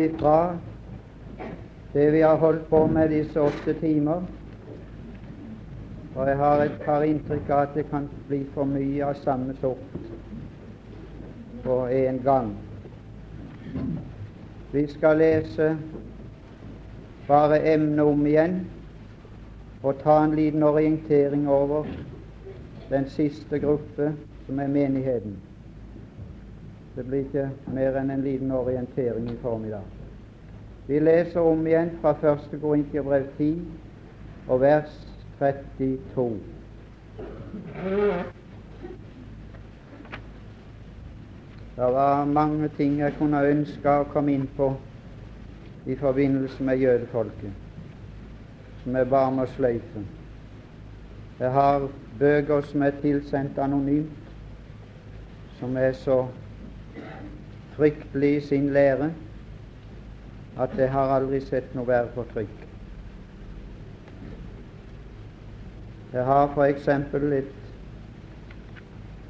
ifra det vi har holdt på med disse åtte timer. Og jeg har et par inntrykk av at det kan bli for mye av samme sort på en gang. Vi skal lese bare emnet om igjen og ta en liten orientering over den siste gruppe, som er menigheten. Det blir ikke mer enn en liten orientering i formiddag. Vi leser om igjen fra 1. Korintiabrev 10 og vers 32. Det var mange ting jeg kunne ønske å komme inn på i forbindelse med jødefolket, som jeg bare og sløyfe. Jeg har bøker som er tilsendt anonymt, som er så fryktelig i sin lære at jeg har aldri sett noe verre for trykk. Jeg har eksempel et,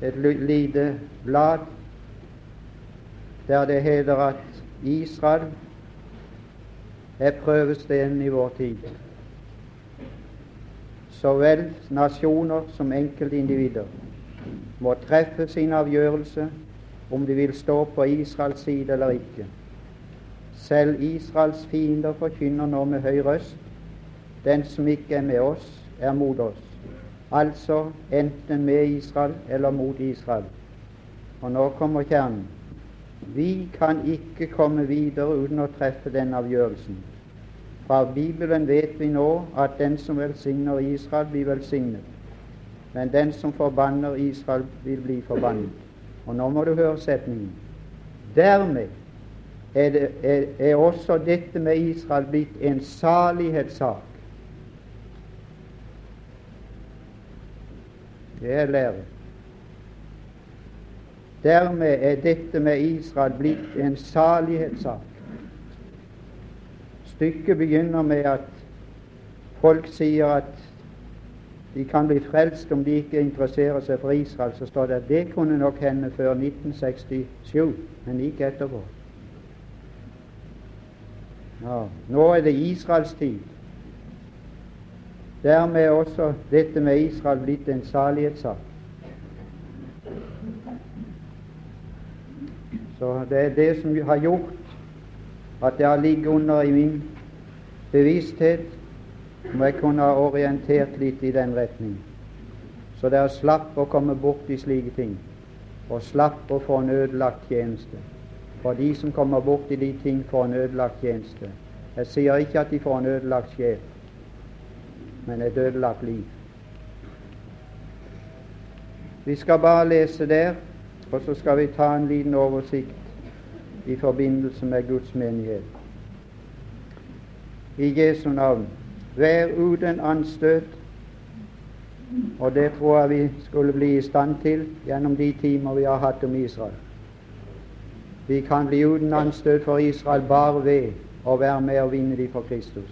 et lite blad der det heter at Israel er prøvestenen i vår tid. Så vel nasjoner som enkeltindivider må treffe sin avgjørelse om de vil stå på Israels side eller ikke. Selv Israels fiender forkynner nå med høy røst den som ikke er med oss, er mot oss. Altså enten med Israel eller mot Israel. Og nå kommer kjernen. Vi kan ikke komme videre uten å treffe den avgjørelsen. Fra Bibelen vet vi nå at den som velsigner Israel, blir velsignet. Men den som forbanner Israel, vil bli forbannet. Og nå må du høre setningen. Dermed er, det, er, er også dette med Israel blitt en salighetssak. Det er lære. Dermed er dette med Israel blitt en salighetssak. Stykket begynner med at folk sier at de kan bli frelst om de ikke interesserer seg for Israel. Så står det at det kunne nok hende før 1967, men ikke etterpå. Ja, nå er det Israels tid. Dermed er også dette med Israel blitt en salighetssak. Så det er det som har gjort at det har ligget under i min bevissthet om jeg kunne ha orientert litt i den retning. Så dere slapp å komme bort i slike ting, og slapp å få en ødelagt tjeneste. For de som kommer bort i de ting, får en ødelagt tjeneste. Jeg sier ikke at de får en ødelagt sjel, men et ødelagt liv. Vi skal bare lese der, og så skal vi ta en liten oversikt i forbindelse med Guds menighet. I Jesu navn, vær uten anstøt, og det tror jeg vi skulle bli i stand til gjennom de timer vi har hatt om Israel. Vi kan bli uten anstøt for Israel bare ved å være med og vinne dem for Kristus,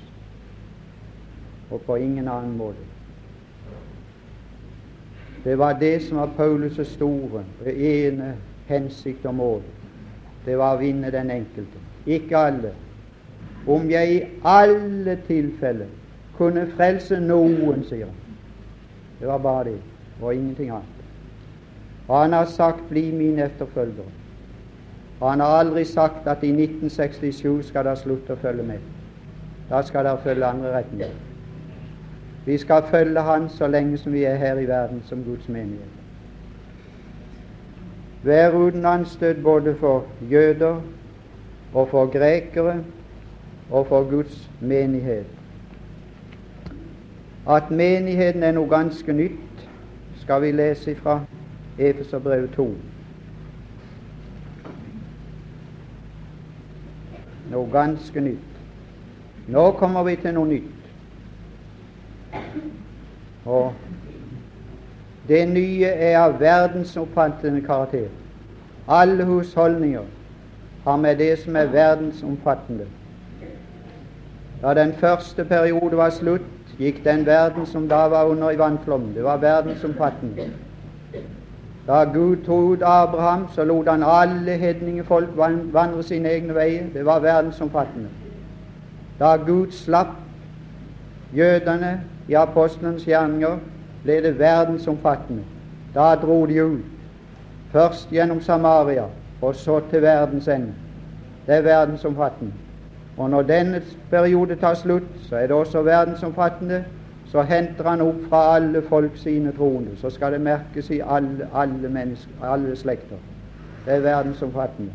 og på ingen annen måte. Det var det som var Paulus' store, ene hensikt og mål det var å vinne den enkelte. Ikke alle. Om jeg i alle tilfeller kunne frelse noen, sier han. Det var bare det, og ingenting annet. Og han har sagt 'bli min etterfølger'. Og han har aldri sagt at i 1967 skal dere slutte å følge med. Da skal dere følge andre retninger. Vi skal følge Han så lenge som vi er her i verden som Guds menighet. Vær uten anstøt både for jøder og for grekere og for Guds menighet. At menigheten er noe ganske nytt, skal vi lese fra Efeserbrevet 2. Noe ganske nytt. Nå kommer vi til noe nytt. Og det nye er av verdensomfattende karakter. Alle husholdninger har med det som er verdensomfattende. Da den første periode var slutt, gikk den verden som da var under i vannflommen. Det var verdensomfattende. Da Gud trodde Abraham, så lot han alle hedningefolk vandre sine egne veier. Det var verdensomfattende. Da Gud slapp jødene i apostlenes gjerninger, ble det verdensomfattende. Da dro de ut. Først gjennom Samaria, og så til verdens ende. Det er verdensomfattende. Og når denne periode tar slutt, så er det også verdensomfattende. Så henter han opp fra alle folk sine troende. Så skal det merkes i alle, alle, mennesker, alle slekter. Det er verdensomfattende.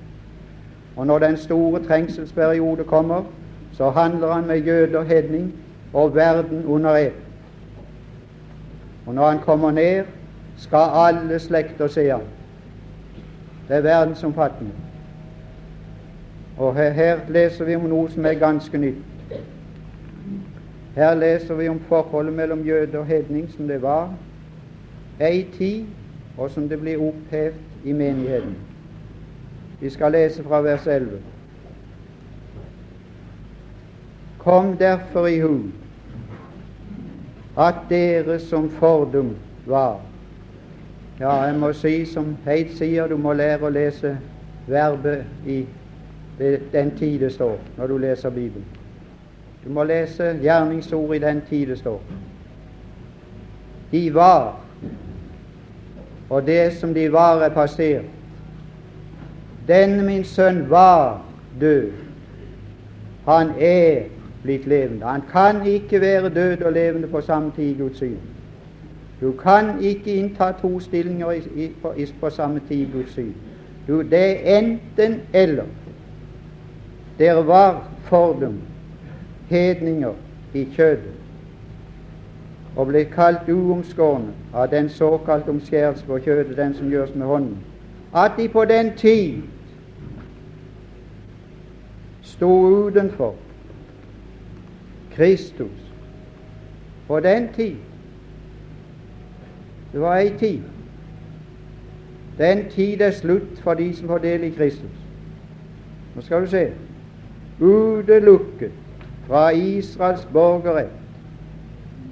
Og når den store trengselsperiode kommer, så handler han med jøder, hedning og verden under ett. Og når han kommer ned, skal alle slekter se ham. Det er verdensomfattende. Og her, her, leser vi om noe som er ganske nytt. Her leser vi om forholdet mellom jøde og hedning som det var ei tid, og som det blir opphevet i menigheten. Vi skal lese fra vers 11. Kom derfor i hu at dere som fordum var Ja, jeg må si som Heid sier, du må lære å lese verbet i den tid det står, når du leser Bibelen. Du må lese gjerningsord i den tid det står. De var, og det som de var, er passert. Denne min sønn var død. Han er blitt levende. Han kan ikke være død og levende på samme tid i Guds syn. Du kan ikke innta to stillinger i, i, på, i, på, samme tid i Guds syn. Du, det er enten eller. Dere var fordum, hedninger i kjødet, og ble kalt uomskårne av den såkalt omskjærelse på kjødet, den som gjøres med hånden, at de på den tid sto utenfor Kristus. På den tid Det var ei tid. Den tid er slutt for de som får del i Kristus. Nå skal du se utelukket fra Israels borgerrett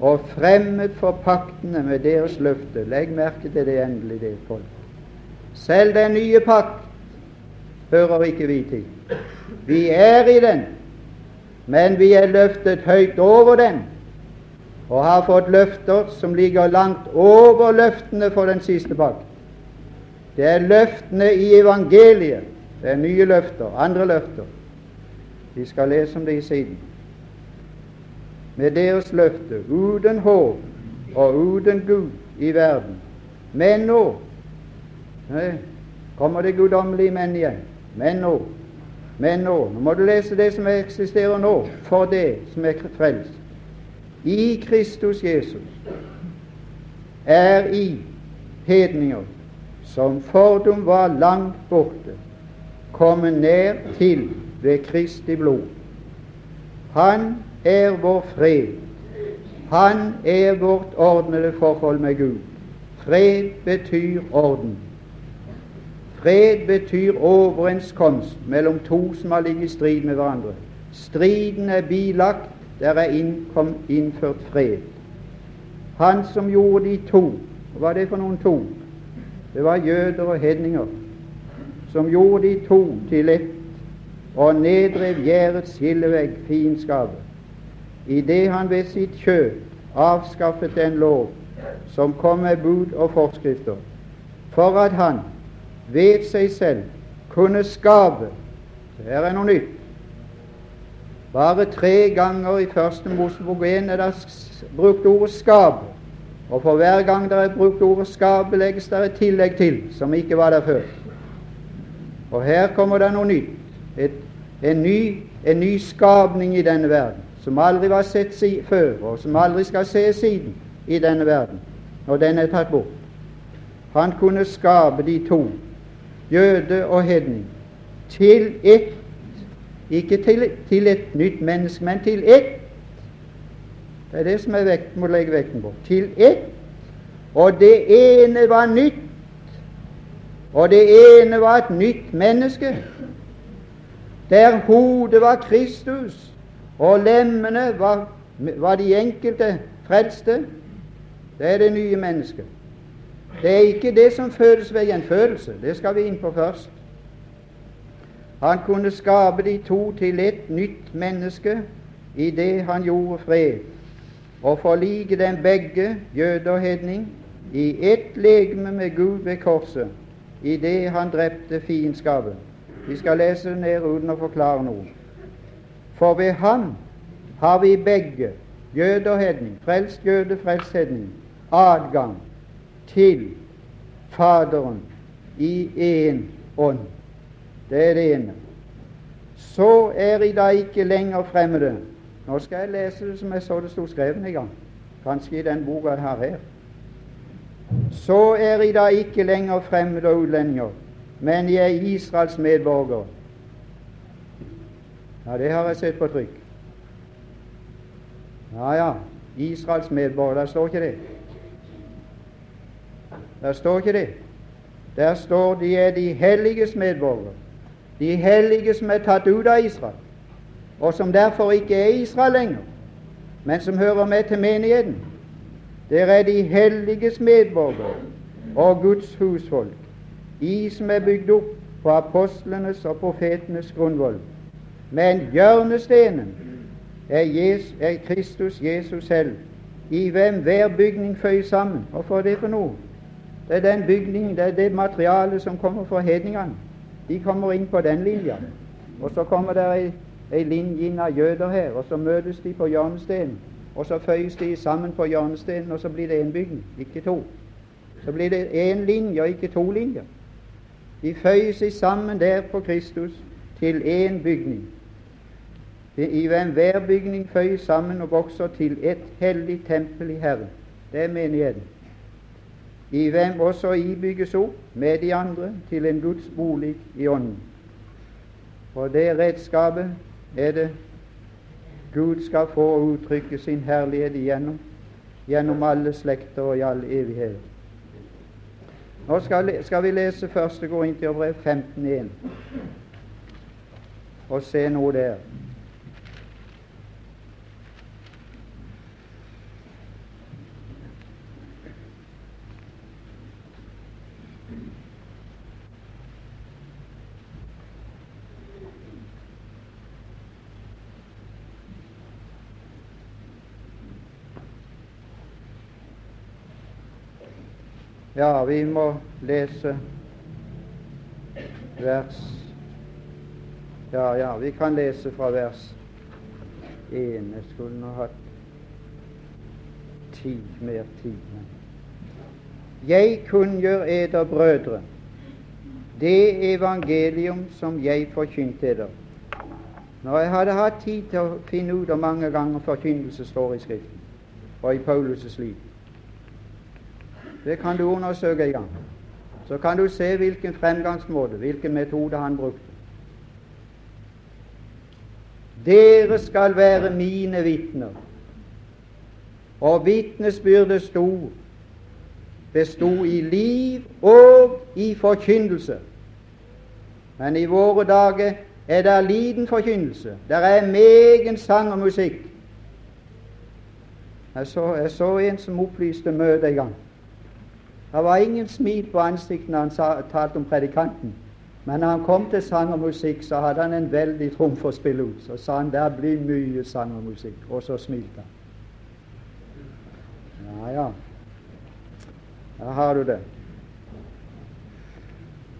og fremmed for paktene med deres løfte. Legg merke til det endelig, det folk. Selv den nye pakt hører ikke vi til. Vi er i den, men vi er løftet høyt over den og har fått løfter som ligger langt over løftene for den siste pakt. Det er løftene i evangeliet. Det er nye løfter, andre løfter. Vi skal lese om det i siden. Med deres løfte, uten håp og uten Gud i verden. Men nå kommer det guddommelige menn igjen. Men nå. Men nå. Nå må du lese det som eksisterer nå, for det som er frelst. I Kristus Jesus er i hedninger som fordom var langt borte, kommet ned til ved Kristi blod. Han er vår fred. Han er vårt ordnede forhold med Gud. Fred betyr orden. Fred betyr overenskomst mellom to som har ligget i strid med hverandre. Striden er bilagt, der er innkom, innført fred. Han som gjorde de to Hva var det for noen to? Det var jøder og hedninger. Som gjorde de to til ett og nedrev gjerdets skillevegg, fiendskapet, idet han ved sitt kjøp avskaffet den lov som kom med bud og forskrifter, for at han ved seg selv kunne skape Her er noe nytt. Bare tre ganger i første Mosebok 1 er det brukt ordet 'skape'. Og for hver gang det er brukt ordet 'skape', legges det et tillegg til som ikke var der før. Og her kommer det noe nytt et, en, ny, en ny skapning i denne verden, som aldri var sett si, før, og som aldri skal se siden i denne verden, når den er tatt bort. Han kunne skape de to, jøde og hedning, til ett ikke til, til, et nytt menneske, men til ett. Det er det som er vekt, må legge vekten på. Til ett. Og det ene var nytt. Og det ene var et nytt menneske der hodet var Kristus, og lemmene var, var de enkelte frelste. Det er det nye mennesket. Det er ikke det som fødes ved gjenfødelse. Det skal vi inn på først. Han kunne skape de to til ett nytt menneske i det han gjorde fred, og forlike dem begge, jøde og hedning, i ett legeme med Gud ved korset, i det han drepte fiendskapet. Vi skal lese det ned uten å forklare noe. For ved ham har vi begge, jøde og hedning, frelst jøde, frelst hedning, adgang til Faderen i én ånd. Det er det ene. Så er I da ikke lenger fremmede. Nå skal jeg lese det som jeg så det sto skrevet en gang, kanskje i den boka jeg har her. Så er I da ikke lenger fremmede og utlendinger, men jeg er Israels medborgere. Ja, det har jeg sett på trykk. Ja, ja, Israels medborgere. Der står ikke det. Der står ikke det. Der står de er de helliges medborgere. De hellige som er tatt ut av Israel, og som derfor ikke er Israel lenger, men som hører med til menigheten. Der er de helliges medborgere og Guds husfolk, i som er bygd opp på apostlenes og profetenes grunnvoll. Men hjørnestenen er, Jesus, er Kristus Jesus selv, i hvem hver bygning føyes sammen. Hvorfor er det for noe? Det er den bygningen, det er det materialet som kommer fra hedningene. De kommer inn på den linja. Og så kommer det ei, ei linje inn av jøder her, og så møtes de på hjørnestenen. Og så føyes de sammen på hjørnestenen, og så blir det én bygning, ikke to. Så blir det én linje, og ikke to linjer. De føyer seg sammen der på Kristus til én bygning. I hvem hver bygning føyes sammen og vokser til et hellig tempel i Herren. Det er menigheten i hvem også ibygges opp med de andre til en Guds bolig i ånden. Og det redskapet er det Gud skal få uttrykke sin herlighet igjennom, gjennom alle slekter og i all evighet. Nå skal, skal vi lese første brev 15.1 og se noe der. Ja, vi må lese vers Ja, ja, vi kan lese fra vers 1. Jeg skulle nå hatt tid, mer tid. Men. Jeg kunngjør eder, brødre, det evangelium som jeg forkynte eder. Når jeg hadde hatt tid til å finne ut hvor mange ganger forkynnelse står i Skriften, og i Paulus' liv det kan du undersøke en gang. Så kan du se hvilken fremgangsmåte, hvilken metode han brukte. Dere skal være mine vitner. Og vitnesbyrdet sto bestod i liv og i forkynnelse. Men i våre dager er det liten forkynnelse. Der er megen sang og musikk. Jeg så, jeg så en som opplyste møtet en gang. Det var ingen smil på ansiktet når han sa, talte om predikanten. Men når han kom til sang og musikk, så hadde han en veldig trumf å spille ut. Så sa han der blir mye sang og musikk. Og så smilte han. Ja, ja. Der har du det.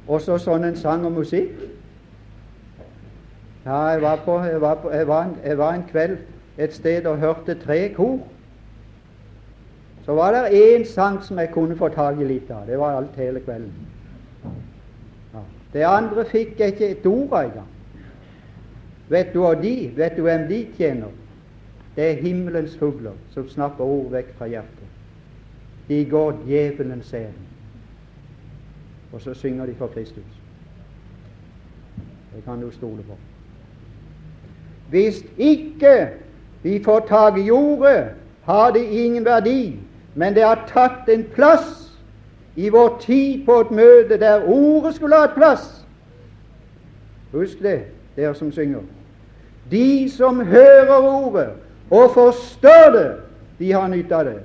Også sånn en sang og musikk. Ja, jeg var, på, jeg, var på, jeg, var en, jeg var en kveld et sted og hørte tre kor. Så var det én sang som jeg kunne få tak i litt av. Det var alt hele kvelden. Ja. Det andre fikk jeg ikke et ord av engang. Vet du hva de, vet du hvem de tjener? Det er himmelens fugler som snakker ord vekk fra hjertet. De går djevelens ærend. Og så synger de for Kristus. Det kan du stole på. Hvis ikke vi får tak i jordet, har det ingen verdi men det har tatt en plass i vår tid på et møte der ordet skulle ha et plass. Husk det, dere som synger. De som hører ordet og forstår det, de har nytte av det.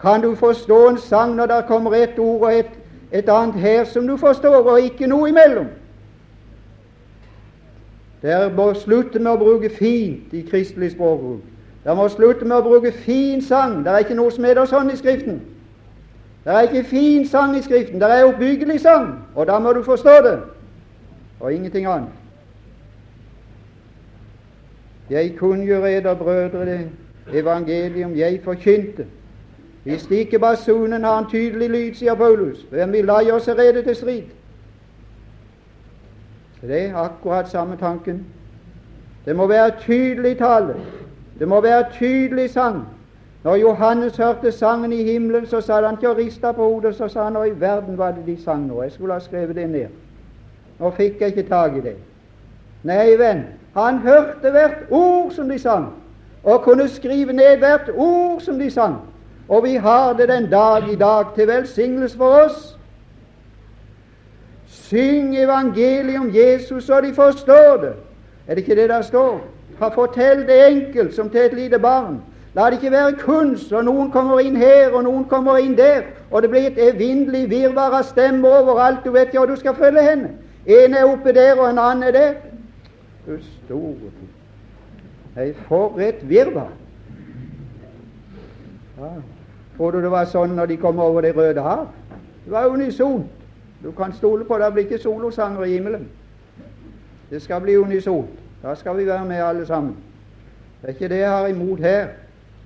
Kan du forstå en sang når det kommer et ord og et, et annet her som du forstår, og ikke noe imellom? Dere må slutte med å bruke fint i kristelig språkbruk. Dere må slutte med å bruke fin sang. Det er ikke noe som heter sånn i Skriften. Det er ikke fin sang i Skriften. Det er oppbyggelig sang, og da må du forstå det, og ingenting annet. Jeg kunngjør eder, brødre, det evangelium jeg forkynte. Hvis ikke basunen har en tydelig lyd, sier Paulus, hvem vil la oss rede til strid? Det er akkurat samme tanken. Det må være tydelig tale. Det må være tydelig sang. Når Johannes hørte sangen i himmelen, så sa han ikke og rista på hodet, så sa han Hva i verden var det de sang nå? Jeg skulle ha skrevet det ned. Nå fikk jeg ikke tak i det. Nei, venn, han hørte hvert ord som de sang, og kunne skrive ned hvert ord som de sang. Og vi har det den dag i dag til velsignelse for oss. Syng evangeliet om Jesus, så de forstår det. Er det ikke det der står? Fortell det enkelt som til et lite barn. La det ikke være kunst, og noen kommer inn her, og noen kommer inn der, og det blir et evinnelig virvar av stemmer overalt. Du vet ikke hvor du skal følge henne. En er oppe der, og en annen er der. Du store Nei, for et virvar! Ja. Tror du det var sånn når de kom over Det røde hav? Det var unisont. Du kan stole på det blir ikke solosanger i himmelen. Det skal bli unisont. Da skal vi være med alle sammen. Det er ikke det jeg har imot her.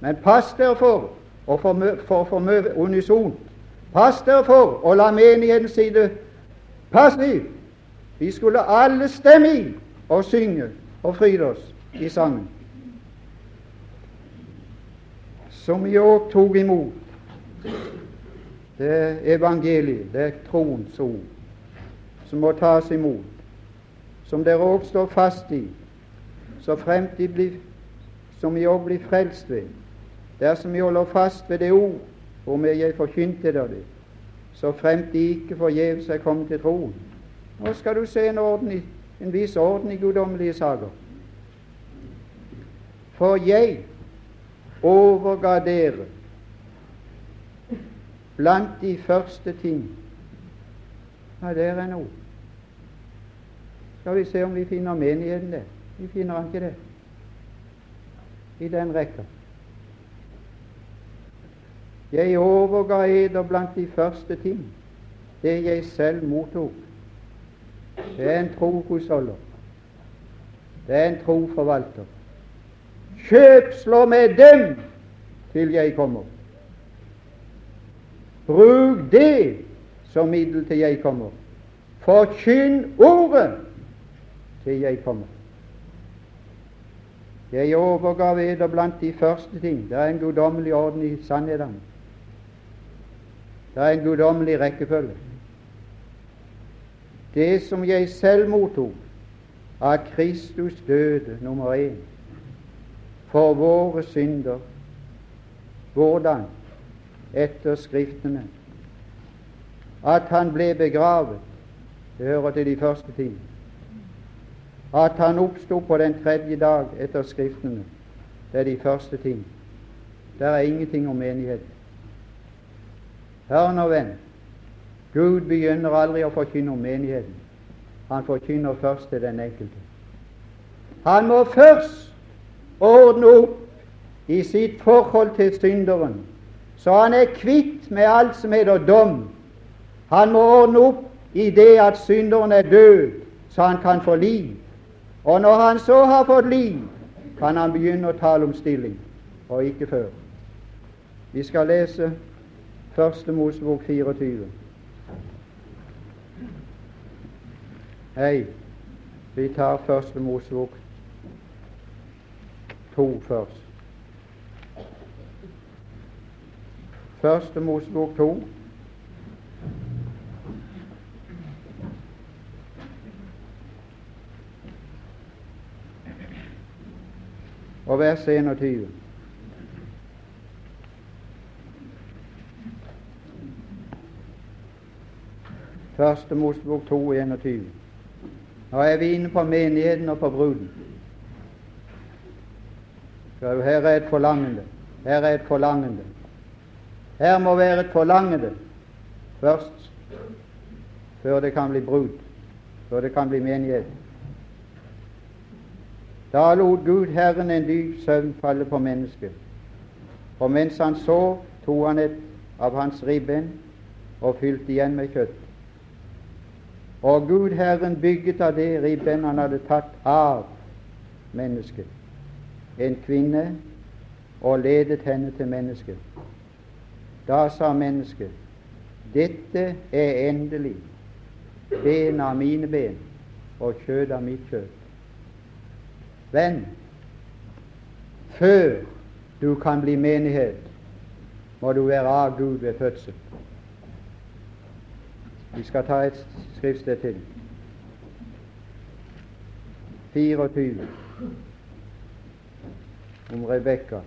Men pass dere for å for mye unisont. Pass dere for å la menigheten sitte passiv. Vi skulle alle stemme i og synge og fryde oss i sangen. Som vi òg tok imot. Det er evangeliet, det er troens som må tas imot. Som dere òg står fast i, så fremt de blir, som i òg blir frelst ved. Dersom jeg holder fast ved det ord hvormed jeg forkynte dere det, så fremt de ikke forgjeves er kommet til troen. Nå skal du se en, orden en viss orden i guddommelige saker. For jeg overga dere blant de første ting Ja, der er noe. Skal vi se om vi finner menigheten der. Vi finner ikke det i den rekka. Jeg overga eder blant de første ting, det jeg selv mottok. Det er en trohusholder. Det er en troforvalter. Kjøpslå med dem til jeg kommer. Bruk det som middel til jeg kommer. Forkynn ordet til jeg kommer. Jeg overgav eder blant de første ting. Det er en guddommelig orden i sannhetene. Det er en guddommelig rekkefølge det som jeg selv mottok av Kristus døde, nummer én, for våre synder. Hvordan? Etter Skriftene. At han ble begravet, det hører til de første ting. At han oppsto på den tredje dag etter Skriftene, det er de første ting. Der er ingenting om menighet. Hør nå, venn. Gud begynner aldri å forkynne om menigheten. Han forkynner først til den enkelte. Han må først ordne opp i sitt forhold til synderen, så han er kvitt med alt som heter dom. Han må ordne opp i det at synderen er død, så han kan få liv. Og når han så har fått liv, kan han begynne å tale om stilling, og ikke før. Vi skal lese Første Mosebok 24. Nei, vi tar Første Mosebok 2 først. Første Mosebok to. Og vers 21. Første Mosebok 2, 21. Nå er vi inne på menigheten og på bruden. Her er et forlangende. Her er et forlangende. Her må være et forlangende først, før det kan bli brud, før det kan bli menighet. Da lot Gud Herren en dyp søvn falle på mennesket, og mens han så, tok han et av hans ribben og fylte igjen med kjøtt. Og Gud Herren bygget av det ribben han hadde tatt av mennesket, en kvinne, og ledet henne til mennesket. Da sa mennesket, dette er endelig ben av mine ben og kjød av mitt kjød. Venn, før du kan bli menighet, må du være av Gud ved fødsel. Vi skal ta et skriftsted til. 24 om Rebekka.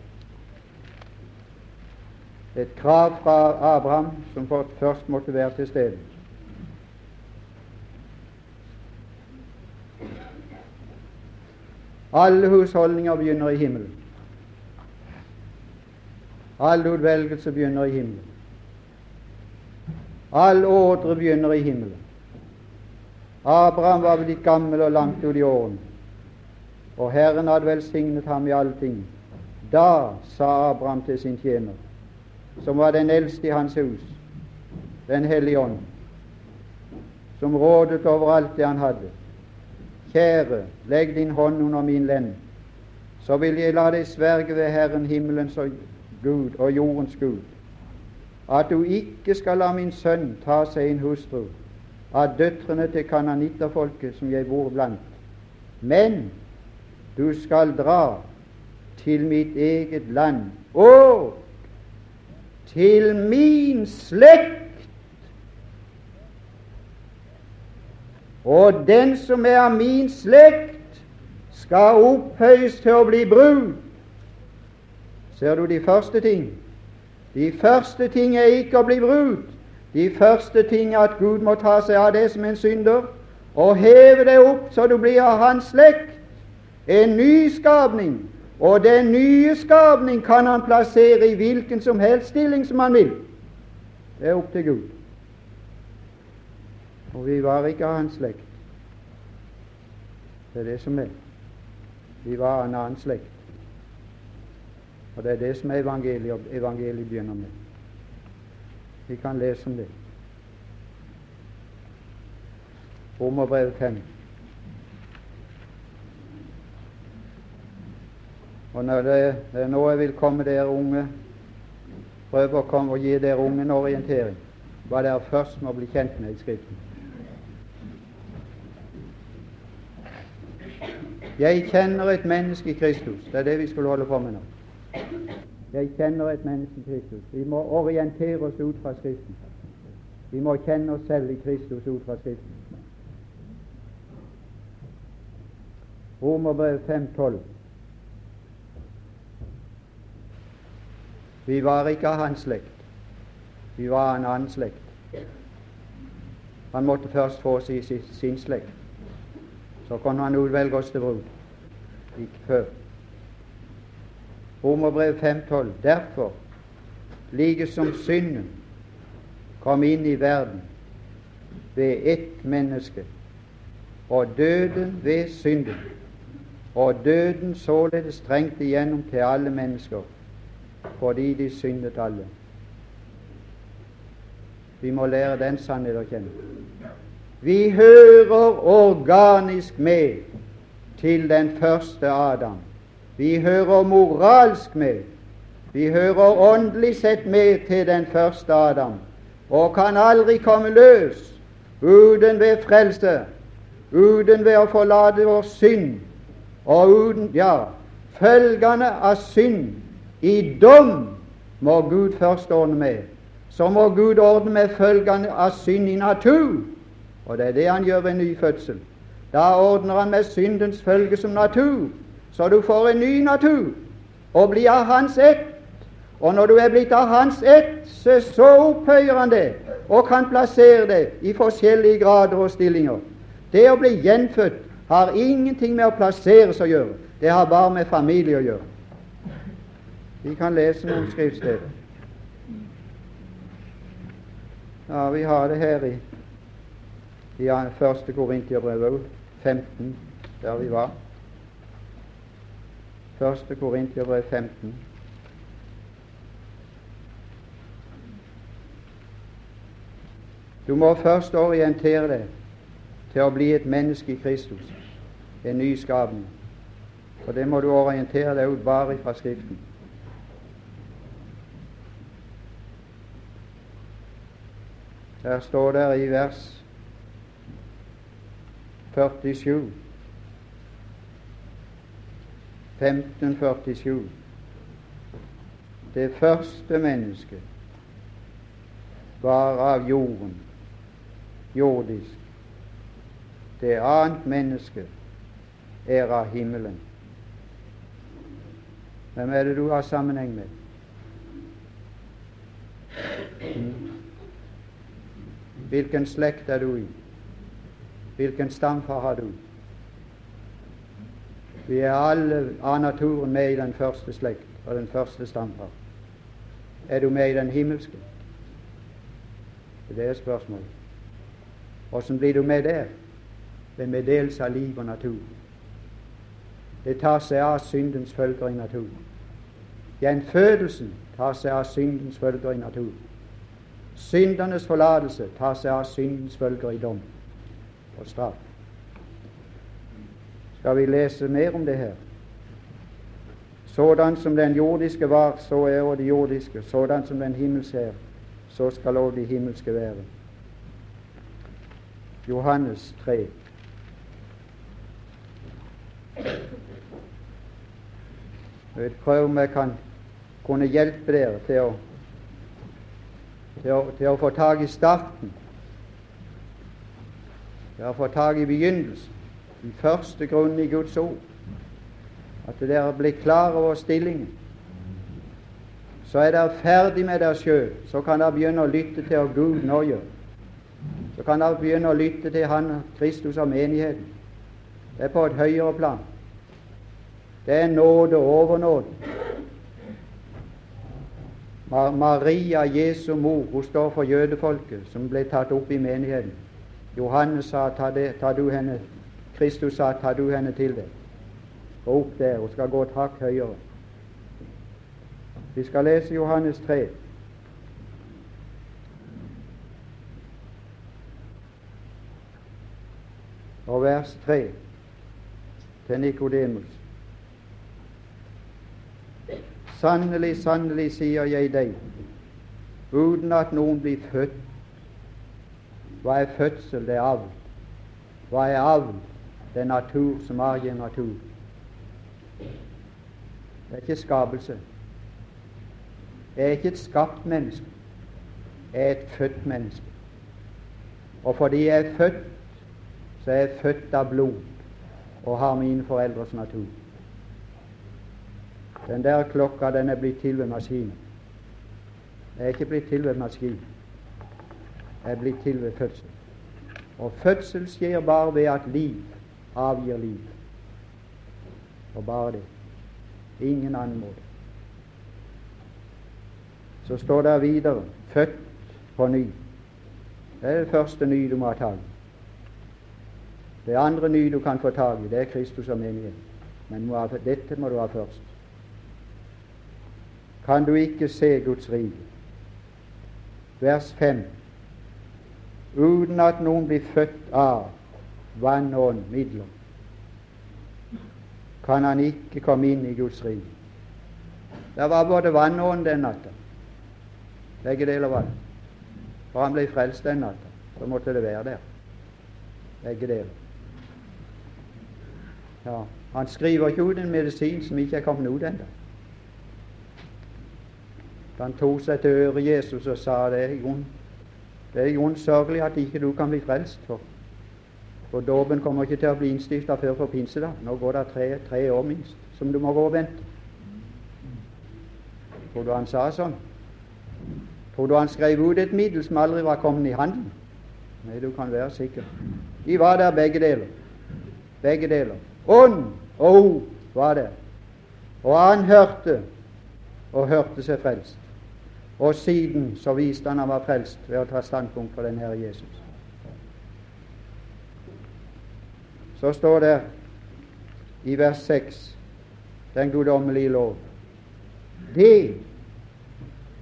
Et krav fra Abraham som først måtte være til stede. Alle husholdninger begynner i himmelen. All utvelgelse begynner i himmelen. All ordre begynner i himmelen. Abraham var blitt gammel og langt ut i årene, og Herren hadde velsignet ham i alle ting. Da sa Abraham til sin tjener, som var den eldste i hans hus, Den hellige ånd, som rådet over alt det han hadde, Kjære, legg din hånd under min lenn, så vil jeg la deg sverge ved Herren himmelens og Gud og jordens Gud, at du ikke skal la min sønn ta seg en hustru av døtrene til kananitterfolket som jeg bor blant, men du skal dra til mitt eget land og til min slekt Og den som er av min slekt, skal opphøyes til å bli brud. Ser du de første ting? De første ting er ikke å bli brud. De første ting er at Gud må ta seg av det som en synder, og heve deg opp så du blir av hans slekt. En ny skapning. Og den nye skapning kan han plassere i hvilken som helst stilling som han vil. Det er opp til Gud. Og vi var ikke av hans slekt. Det er det som er. Vi var av en annen slekt. Og det er det som evangeliet, evangeliet begynner med. Vi kan lese om det. Romerbrevet 5. Og når det, det er nå jeg vil komme dere unge, prøve å komme og gi dere unge en orientering, hva dere først må bli kjent med i Skriften. Jeg kjenner et menneske i Kristus. Det er det vi skulle holde på med nå. Jeg kjenner et menneske i Kristus. Vi må orientere oss ut fra Skriften. Vi må kjenne oss selv i Kristus ut fra Skriften. Romerbrev 5,12. Vi var ikke av hans slekt. Vi var av en annen slekt. Han måtte først få seg sin slekt. Så kan han utvelge oss til brud. Ikke før. Romerbrev 5,12. Derfor, like som synden kom inn i verden ved ett menneske, og døden ved synden, og døden således trengte igjennom til alle mennesker, fordi de syndet alle. Vi må lære den sannhet å kjenne. Vi hører organisk med til den første Adam. Vi hører moralsk med. Vi hører åndelig sett med til den første Adam, og kan aldri komme løs uten ved frelse, uten ved å forlate vår synd, og uten ja, følgende av synd i dom må Gud først ordne med. Så må Gud ordne med følgende av synd i natur og det er det han gjør ved en ny fødsel. Da ordner han med syndens følge som natur, så du får en ny natur og blir av hans ett. Og når du er blitt av hans ett, så, opphøyer han det og kan plassere det i forskjellige grader og stillinger. Det å bli gjenfødt har ingenting med å plasseres å gjøre. Det har bare med familie å gjøre. Vi kan lese noen skriftsteder. Ja, vi har det her i, i 1. Korintiabrev 15, der vi var. 1. Korintiabrev 15. Du må først orientere deg til å bli et menneske i Kristus, en ny skapning. Og det må du orientere deg ut bare fra Skriften. Der står det i vers 47 1547 Det første mennesket var av jorden, jordisk. Det annet menneske er av himmelen. Hvem er det du har sammenheng med? Hvilken slekt er du i? Hvilken stamfar har du? Vi er alle av naturen med i den første slekt og den første stamfar. Er du med i den himmelske? Det er spørsmålet. Åssen blir du med der? Ved meddelelse av liv og natur. Det tar seg av syndens følger i naturen. Gjenfødelsen tar seg av syndens følger i naturen. Syndernes forlatelse tar seg av syndens følger i dom og straff. Skal vi lese mer om det her? Sådan som den jordiske var, så er også det jordiske. Sådan som den himmelske er, så skal også de himmelske være. Johannes 3. Jeg vil prøve om jeg kan kunne hjelpe dere til å til å, til å få tak i starten, til har fått tak i begynnelsen, den første grunnen i Guds ord. At dere blir klar over stillingen. Så er dere ferdig med dere sjøl. Så kan dere begynne å lytte til hva Gud nå gjør. Så kan dere begynne å lytte til Han, Kristus og menigheten. Det er på et høyere plan. Det er nåde over nåde. Maria, Jesu mor, hun står for jødefolket som ble tatt opp i menigheten. Johannes sa ta, det, ta du henne Kristus sa ta du henne til deg. Gå opp der, hun skal gå et hakk høyere. Vi skal lese Johannes 3. Og vers 3 til Nikodemus. Sannelig, sannelig, sier jeg deg, uten at noen blir født Hva er fødsel? Det er avl. Hva er avl? Det er natur som avgir natur. Det er ikke skapelse. Jeg er ikke et skapt menneske. Jeg er et født menneske. Og fordi jeg er født, så er jeg født av blod og har mine foreldres natur. Den der klokka den er blitt til ved maskinen. Jeg er ikke blitt til ved maskinen. Er blitt til ved fødsel. Og fødsel skjer bare ved at liv avgir liv. Og bare det. Ingen annen måte. Så står det videre født på ny. Det er det første ny du må ha tak i. Det andre nye du kan få tak i, det er Kristus og menigheten. Men dette må du ha først kan du ikke se Guds rike. Vers 5. Uten at noen blir født av vann og midler, kan han ikke komme inn i Guds rike. Det var både vann og ånd den natta. Begge deler var det. For han ble frelst den natta, så måtte det være der. Begge deler. Ja, Han skriver ikke ut en medisin som ikke er kommet ut ennå. Han tok seg til øret Jesus og sa det i grunn, det er jo sørgelig at ikke du kan bli frelst. For, for dåpen kommer ikke til å bli innstifta før for pinsedag. Nå går det tre, tre, år minst som du må gå og vente. Tror du han sa sånn? Tror du han skrev ut et middel som aldri var kommet i handel? Nei, du kan være sikker. De var der begge deler. Begge deler. Ånd og ord var der. Og han hørte og hørte seg frelst. Og siden så viste han han var frelst ved å ta standpunkt for den Herre Jesus. Så står det i vers 6 den guddommelige lov. Det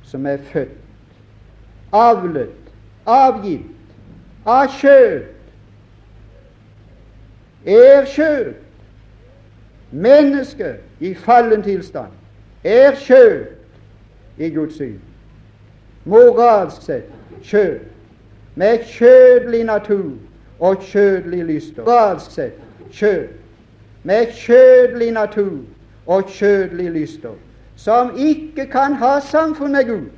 som er født, avlet, avgitt, av kjøtt, er kjøtt, menneske i fallen tilstand, er kjøtt i Guds syn. Moralsk sett kjød, med kjødelig natur og kjødelig lyster. Moralsk sett kjød, med kjødelig natur og kjødelig lyster, som ikke kan ha samfunn med Gud.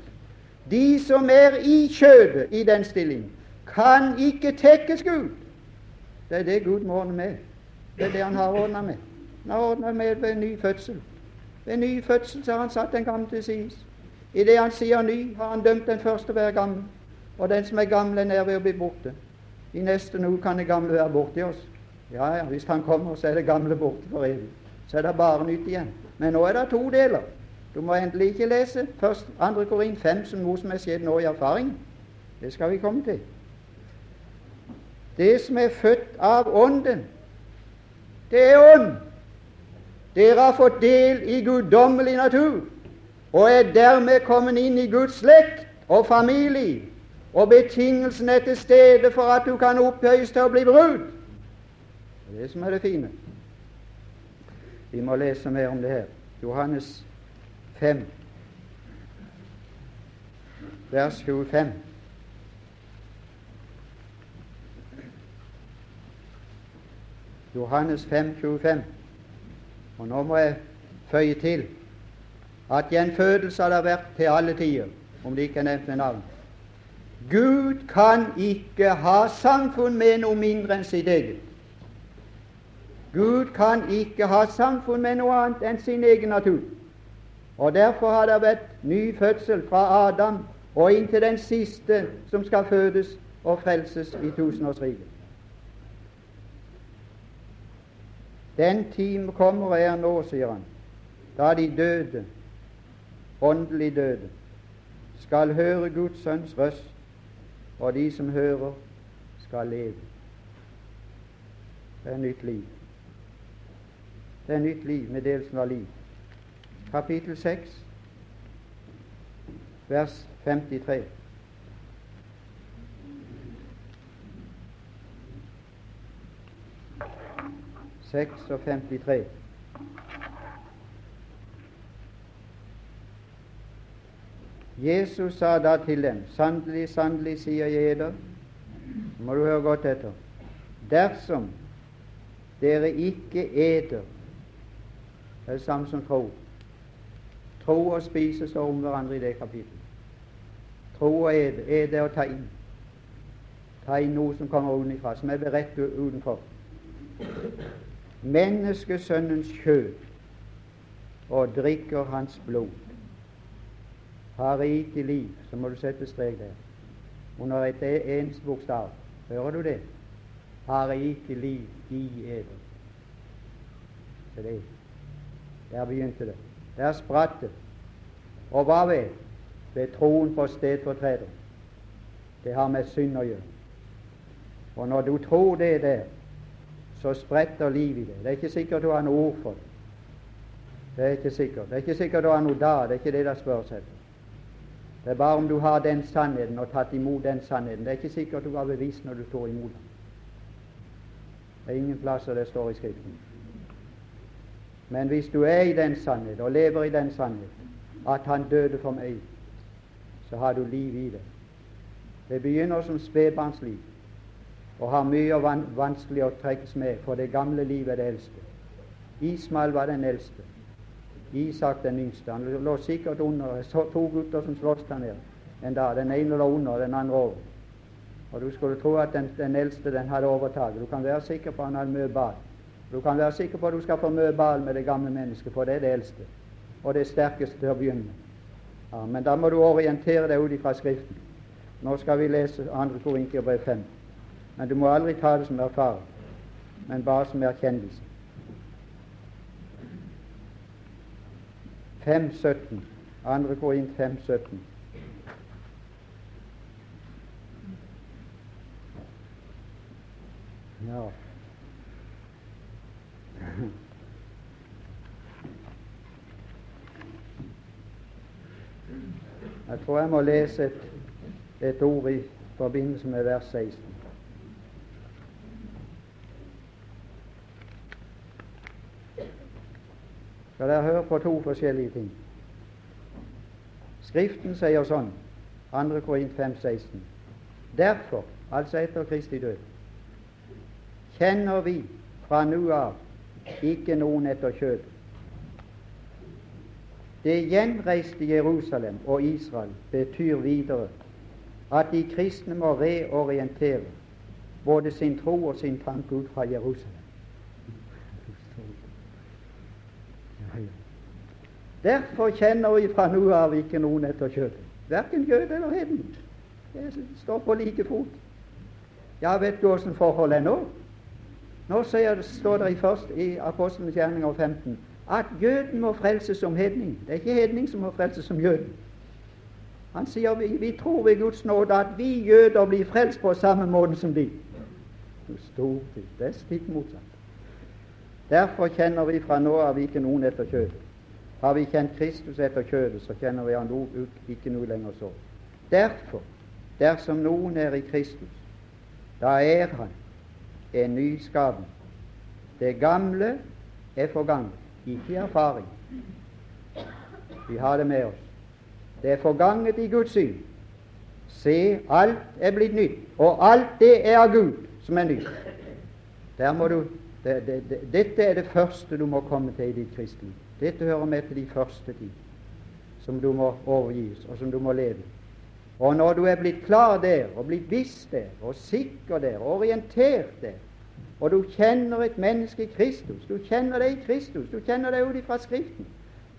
De som er i kjødet i den stilling, kan ikke tekkes Gud. Det er det Gud må ordne med. Det er det Han har ordna med. Han har ordna med ved ny fødsel. Ved ny fødsel har Han satt den gamle til side. I det Han sier ny, har Han dømt den første være gammel. Og den som er gammel, er nær ved å bli borte. I neste nå kan det gamle være borte i oss. Ja, ja, hvis Han kommer, så er det gamle borte for evig så er det bare nytt igjen. Men nå er det to deler. Du må endelig ikke lese først 2. Korin 5 som noe som er skjedd nå i erfaring. Det skal vi komme til. Det som er født av Ånden, det er ånd. Dere har fått del i guddommelig natur og er dermed kommet inn i Guds slekt og familie. Og betingelsen er til stede for at du kan opphøyes til å bli brud. Det er det som er det fine. Vi må lese mer om det her. Johannes 5, vers 25. Johannes 5, 25. Og nå må jeg føye til at gjenfødelse har det vært til alle tider, om det ikke er nevnt med navn. Gud kan ikke ha samfunn med noe mindre enn sitt eget. Gud kan ikke ha samfunn med noe annet enn sin egen natur. Og Derfor har det vært ny fødsel fra Adam og inntil den siste som skal fødes og frelses i tusenårsriket. Den time kommer og er nå, sier han, da de døde, åndelig døde, skal høre Guds sønns røst, og de som hører, skal leve. Det er nytt liv. Det er nytt liv, med delsen av liv. Kapittel 6, vers 53. Seks og 53. Jesus sa da til dem, sannelig, sannelig, sier jeg eder, må du høre godt etter, dersom dere ikke eter det er det samme som tro. Tro og spise står om hverandre i det kapittelet. Tro og ede. er er å ta inn. Ta inn noe som kommer utenfra, som er beredt utenfor. Menneskesønnens kjød og drikker hans blod har rikelig liv, så må du sette strek der. Under et eneste bokstav. Hører du det? Har rikelig liv i eder. Er det. Der begynte det. Der spratt det. Og hva ved? Ved troen på stedfortreder. Det har med synd å gjøre. Og når du tror det der, så spretter liv i det. Det er ikke sikkert du har noe ord for det. Det er ikke sikkert. Det er ikke sikkert du har noe da. Det er ikke det det spørs etter. Det er bare om du har den sannheten og tatt imot den sannheten. Det er ikke sikkert du var bevist når du tok imot den. Det er ingen plasser det står i Skriften. Men hvis du er i den sannhet og lever i den sannhet at Han døde for meg, så har du liv i det. Det begynner som spedbarnsliv og har mye van vanskelig å trekkes med, for det gamle livet er det eldste. Ismael var den eldste. Isak den yngste. Han lå sikkert under. Så to gutter som sloss der nede en dag. Den ene lå under, den andre over. Og Du skulle tro at den, den eldste den hadde overtaket. Du kan være sikker på at han hadde mye bad. Du kan være sikker på at du skal få mye ball med det gamle mennesket, for det er det eldste og det sterkeste til å begynne. Ja, men da må du orientere deg ut ifra Skriften. Nå skal vi lese 2. brev 5. Men du må aldri ta det som erfaring, men bare som erkjennelse. 5.17. andre går inn 5.17. Ja. Jeg tror jeg må lese et, et ord i forbindelse med vers 16. Skal dere høre på to forskjellige ting. Skriften sier sånn, 2. Korint 5, 16. Derfor, altså etter Kristi død, kjenner vi fra nå av ikke noen etter kjød. Det gjenreiste Jerusalem og Israel betyr videre at de kristne må reorientere både sin tro og sin tanke ut fra Jerusalem. Derfor kjenner vi fra nå av ikke noen etter kjøttet, verken jøde eller heden. Det står på like fot. Ja, vet du åssen forholdet er nå? Nå står det først, i Apostelens gjerninger 15 at jøden må frelses som hedning. Det er ikke hedning som må frelses som jøden. Han sier vi, vi tror ved Guds nåde at vi jøder blir frelst på samme måte som de. Det er stikk motsatt. Derfor kjenner vi fra nå av ikke noen etter kjødet. Har vi kjent Kristus etter kjødet, så kjenner vi han ikke noe lenger så. Derfor, dersom noen er i Kristus, da er han en ny nyskapning. Det gamle er forganget ikke erfaring. Vi har det med oss. Det er forganget i Guds syn. Se, alt er blitt nytt, og alt det er av Gud som er nytt. Der må du, det, det, det, dette er det første du må komme til i ditt kristne Dette hører med til de første ting som du må overgis, og som du må leve. Og når du er blitt klar der, og blitt visst der, og sikker der, og orientert der, og du kjenner et menneske i Kristus. Du kjenner deg i Kristus. Du kjenner deg ut ifra Skriften.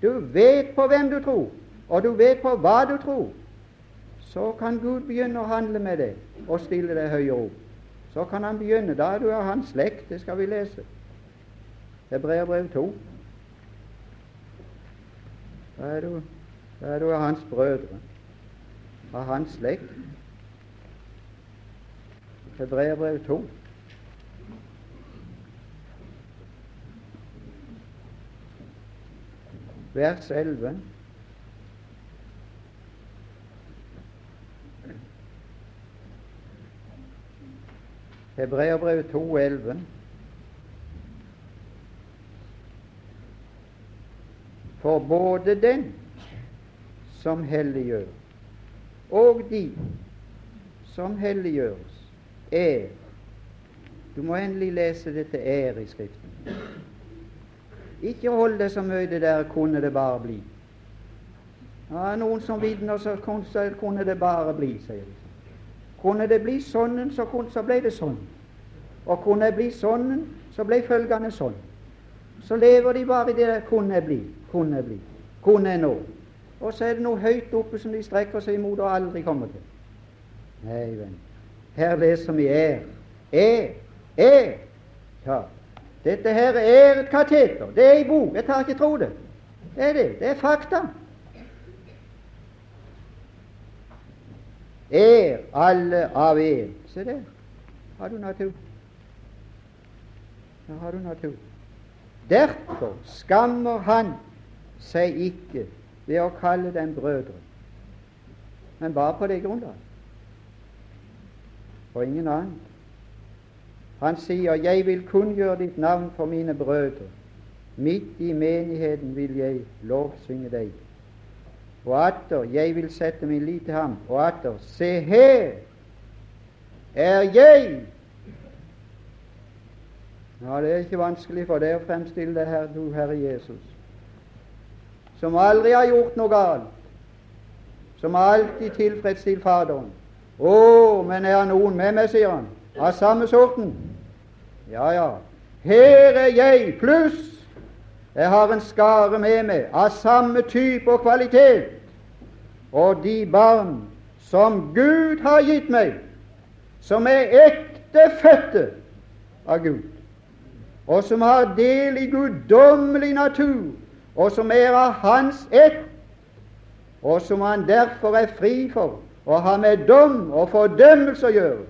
Du vet på hvem du tror, og du vet på hva du tror. Så kan Gud begynne å handle med deg og stille deg høyere opp. Så kan Han begynne. Da er du av hans slekt. Det skal vi lese. Hebreerbrev 2. Da er du, da er du av hans brødre, av hans slekt. Hebreerbrev 2. vers 11. Hebreerbrevet 2,11. For både den som helliggjør, og de som helliggjøres, er Du må endelig lese dette er i Skriften. Ikke hold det så mye det der 'kunne det bare bli'. Ja, noen som vitner, så kunne det bare bli, sier de. Kunne det bli sånn, så, så ble det sånn. Og kunne det bli sånn, så ble følgende sånn. Så lever de bare i det der 'kunne bli', 'kunne bli', 'kunne nå'. Og så er det noe høyt oppe som de strekker seg imot og aldri kommer til. Nei, venn. Her leser vi 'er'. Er. Er. Ja. Dette her er et kateter. Det er ei bok. Jeg tar ikke tro det. Det er det. Det er fakta. Er alle av en. Se der. Har du natur. Der har du natur. Derfor skammer han seg ikke ved å kalle dem brødre, men bare på det grunnlag. Og ingen annet. Han sier, 'Jeg vil kunngjøre ditt navn for mine brødre'. Midt i menigheten vil jeg lovsynge deg. Og atter, jeg vil sette min lit til ham. Og atter, se her er jeg. Ja, Det er ikke vanskelig for deg å fremstille det her, du Herre Jesus, som aldri har gjort noe galt, som alltid tilfredsstiller Faderen. Å, men er noen med meg, sier han, av samme sorten? Ja, ja. Her er jeg, pluss jeg har en skare med meg av samme type og kvalitet. Og de barn som Gud har gitt meg, som er ektefødte av Gud, og som har del i guddommelig natur, og som er av Hans ett, og som han derfor er fri for å ha med dom og fordømmelse å gjøre,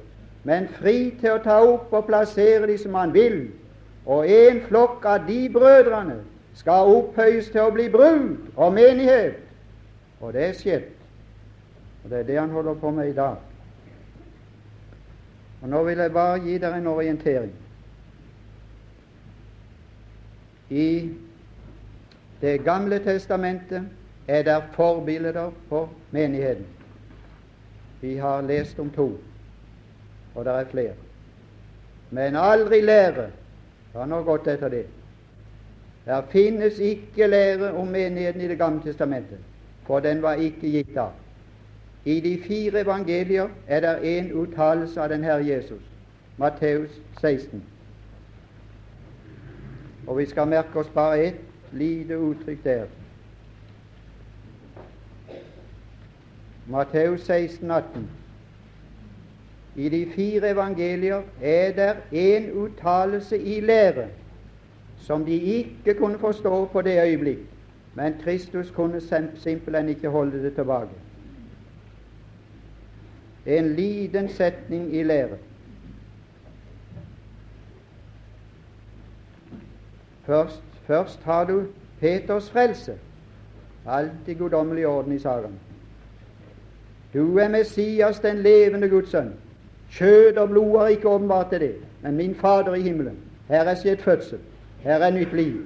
men fri til å ta opp og plassere de som han vil. Og en flokk av de brødrene skal opphøyes til å bli brud og menighet. Og det er skjedd. Og det er det han holder på med i dag. Og Nå vil jeg bare gi dere en orientering. I Det gamle testamentet er der forbilder på menigheten. Vi har lest om to, og det er flere. Men aldri lære. Har nå gått etter det. Det finnes ikke lære om menigheten i Det gamle testamentet, for den var ikke gitt av. I de fire evangelier er det en uttalelse av den Herre Jesus, Matteus 16. Og vi skal merke oss bare ett lite uttrykk der. Matteus 16, 18. I de fire evangelier er det en uttalelse i lære som de ikke kunne forstå på det øyeblikk, men Kristus kunne simpelthen ikke holde det tilbake. En liten setning i lære. Først, først har du Peters frelse. Alltid guddommelig orden i sagaen. Du er Messias, den levende Guds sønn. Kjød og blod har ikke åpenbart til det, men min Fader i himmelen. Her er skjedd fødsel. Her er nytt liv.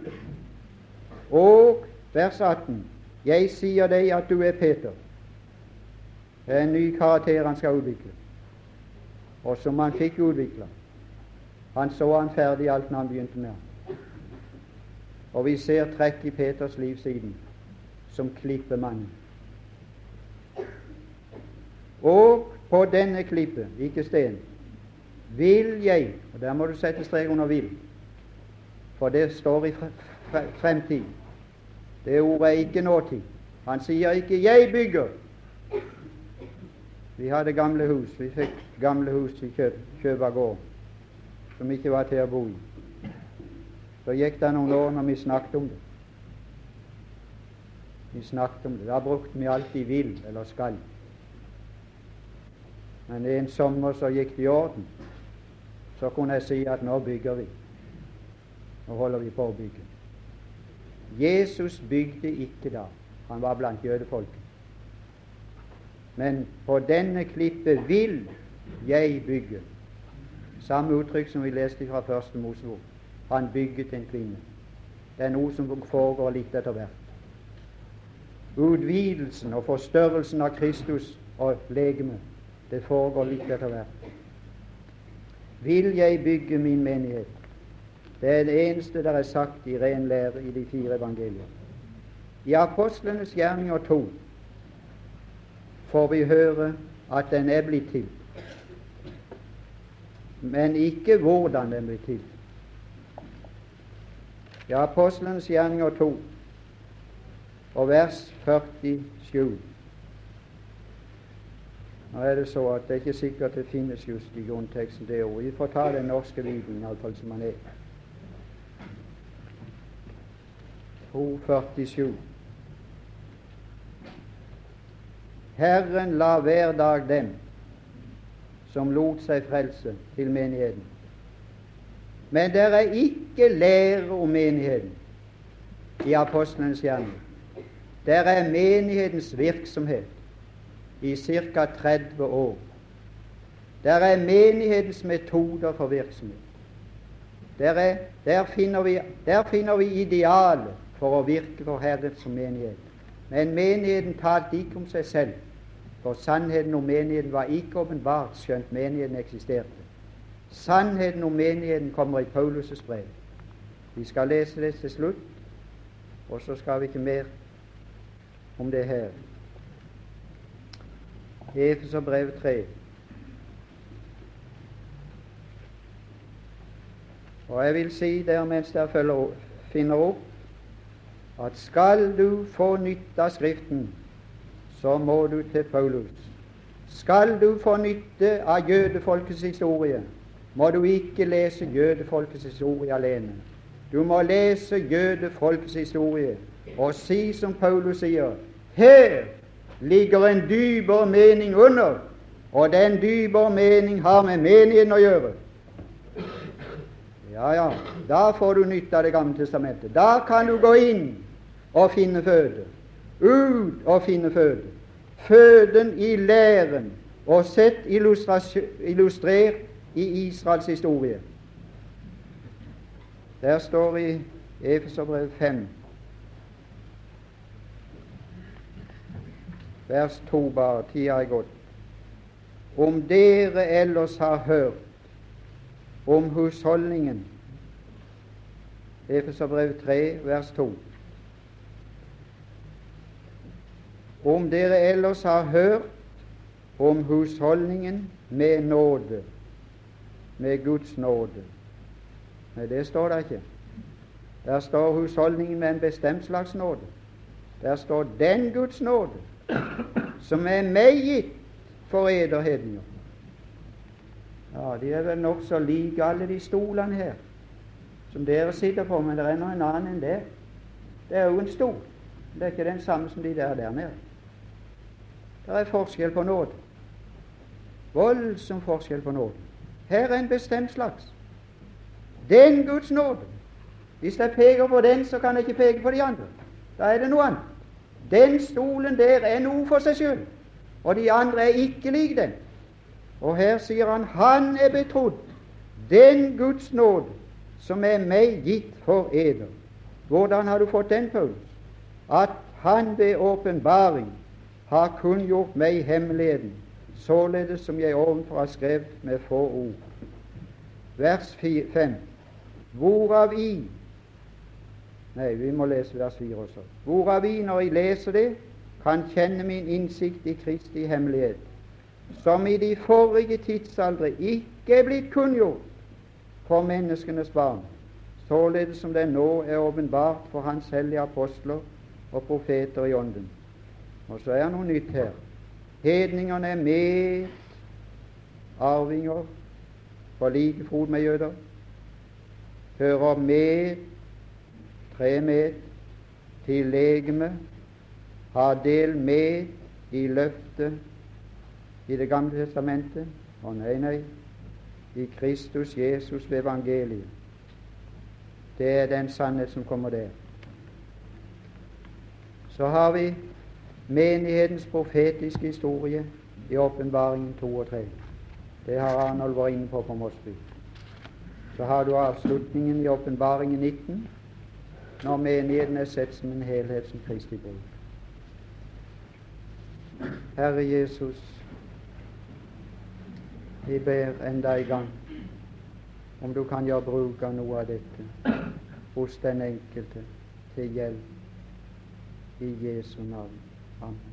Og vers 18. Jeg sier deg at du er Peter. Det er en ny karakter han skal utvikle, og som han fikk utvikla. Han så han ferdig alt når han begynte med han. Og vi ser trekk i Peters liv siden, som klippemannen. Og på denne klippet, ikke sten, vil jeg Og der må du sette strek under 'vil', for det står i fremtid. Det ordet er ikke nåtid. Han sier ikke 'jeg bygger'. Vi hadde gamle hus. Vi fikk gamle hus i Kjøbergård, som ikke var til å bo i. Så gikk det noen år når vi snakket om det. Vi snakket om det. Da brukte vi alltid 'vil' eller 'skal'. Men en sommer så gikk det i orden. Så kunne jeg si at nå bygger vi. Nå holder vi på å bygge. Jesus bygde ikke da. Han var blant jødefolket. Men på denne klippet vil jeg bygge. Samme uttrykk som vi leste fra første Mosebok. Han bygget en kvinne. Det er noe som foregår litt etter hvert. Utvidelsen og forstørrelsen av Kristus og legemet, det foregår litt etter hvert. Vil jeg bygge min menighet? Det er det eneste der er sagt i ren lære i de fire evangelier. I apostlenes gjerninger to får vi høre at den er blitt til, men ikke hvordan den blir til. I apostlenes gjerninger 2 og vers 47 nå er det så at det er ikke sikkert det finnes just i grunnteksten det ordet. Vi får ta den norske bibelen iallfall som den er. 2,47. Herren la hver dag dem som lot seg frelse, til menigheten. Men det er ikke lære om menigheten i apostlenes gjerning. Det er menighetens virksomhet i ca. 30 år. Det er menighetens metoder for virksomhet. Der, er, der, finner vi, der finner vi idealet for å virke for Herren som menighet. Men menigheten talte ikke om seg selv, for sannheten om menigheten var ikke åpenbart, skjønt menigheten eksisterte. Sannheten om menigheten kommer i Paulus' brev. Vi skal lese det til slutt, og så skal vi ikke mer om det her. Efeser brev 3. Og jeg vil si der mens dere finner opp at skal du få nytte av Skriften, så må du til Paulus. Skal du få nytte av jødefolkets historie, må du ikke lese jødefolkets historie alene. Du må lese jødefolkets historie og si som Paulus sier her ligger en dypere mening under Og den dypere mening har med menigheten å gjøre. Ja, ja, da får du nytte av Det gamle testamentet. Da kan du gå inn og finne føde. Ut og finne føde. Føden i læren og sett illustrert i Israels historie. Der står i Efeserbrevet 5 vers 2 bare, tida er gått. Om dere ellers har hørt om husholdningen Efeserbrevet 3, vers 2. Om dere ellers har hørt om husholdningen med nåde, med Guds nåde Nei, det står det ikke. Der står husholdningen med en bestemt slags nåde. Der står den Guds nåde som er meg gitt for ederhedninger. Ja, de er vel nokså like alle de stolene her som dere sitter på, men det er nå en annen enn det. Det er jo en stol. Det er ikke den samme som de der der nede. Det er forskjell på nåde. Voldsom forskjell på nåde. Her er en bestemt slags. Den Guds nåde. Hvis jeg peker på den, så kan jeg ikke peke på de andre. Da er det noe annet. Den stolen der er noe for seg sjøl, og de andre er ikke lik den. Og her sier han han er betrodd den Guds nåde som er meg gitt for eder. Hvordan har du fått den, Paulus? At han ved åpenbaring har kunngjort meg hemmeligheten, således som jeg ovenfor har skrevet med få ord. Vers 5. Hvorav i Nei, vi må lese vers 4 også. Hvorav i, når jeg leser det, kan kjenne min innsikt i Kristi hemmelighet, som i de forrige tidsaldre ikke er blitt kunngjort for menneskenes barn, således som den nå er åpenbart for Hans hellige apostler og profeter i Ånden. Og så er det noe nytt her. Hedningene er med arvinger på like fot med jøder, hører med tre med til legeme, har del med i løftet i Det gamle testamentet. Å nei, nei, i Kristus Jesus ved evangeliet. Det er den sannhet som kommer der. Så har vi menighetens profetiske historie i Åpenbaringen 2 og 3. Det har Arnold vært inne på på Mosby. Så har du avslutningen i Åpenbaringen 19, når menigheten er sett som en helhet som Kristi brud. Herre Jesus, vi ber enda en gang om du kan gjøre bruk av noe av dette hos den enkelte til hjelp i Jesu navn. 감 사.